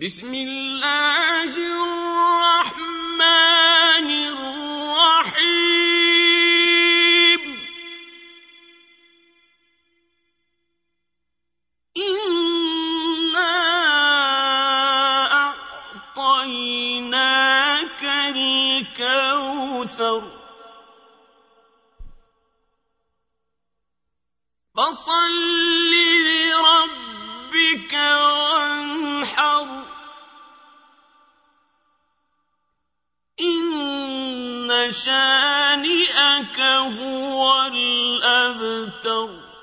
بسم الله الرحمن الرحيم. انا اعطيناك الكوثر. فصل لربك شَانِئَكَ هُوَ الْأَبْتَرُ.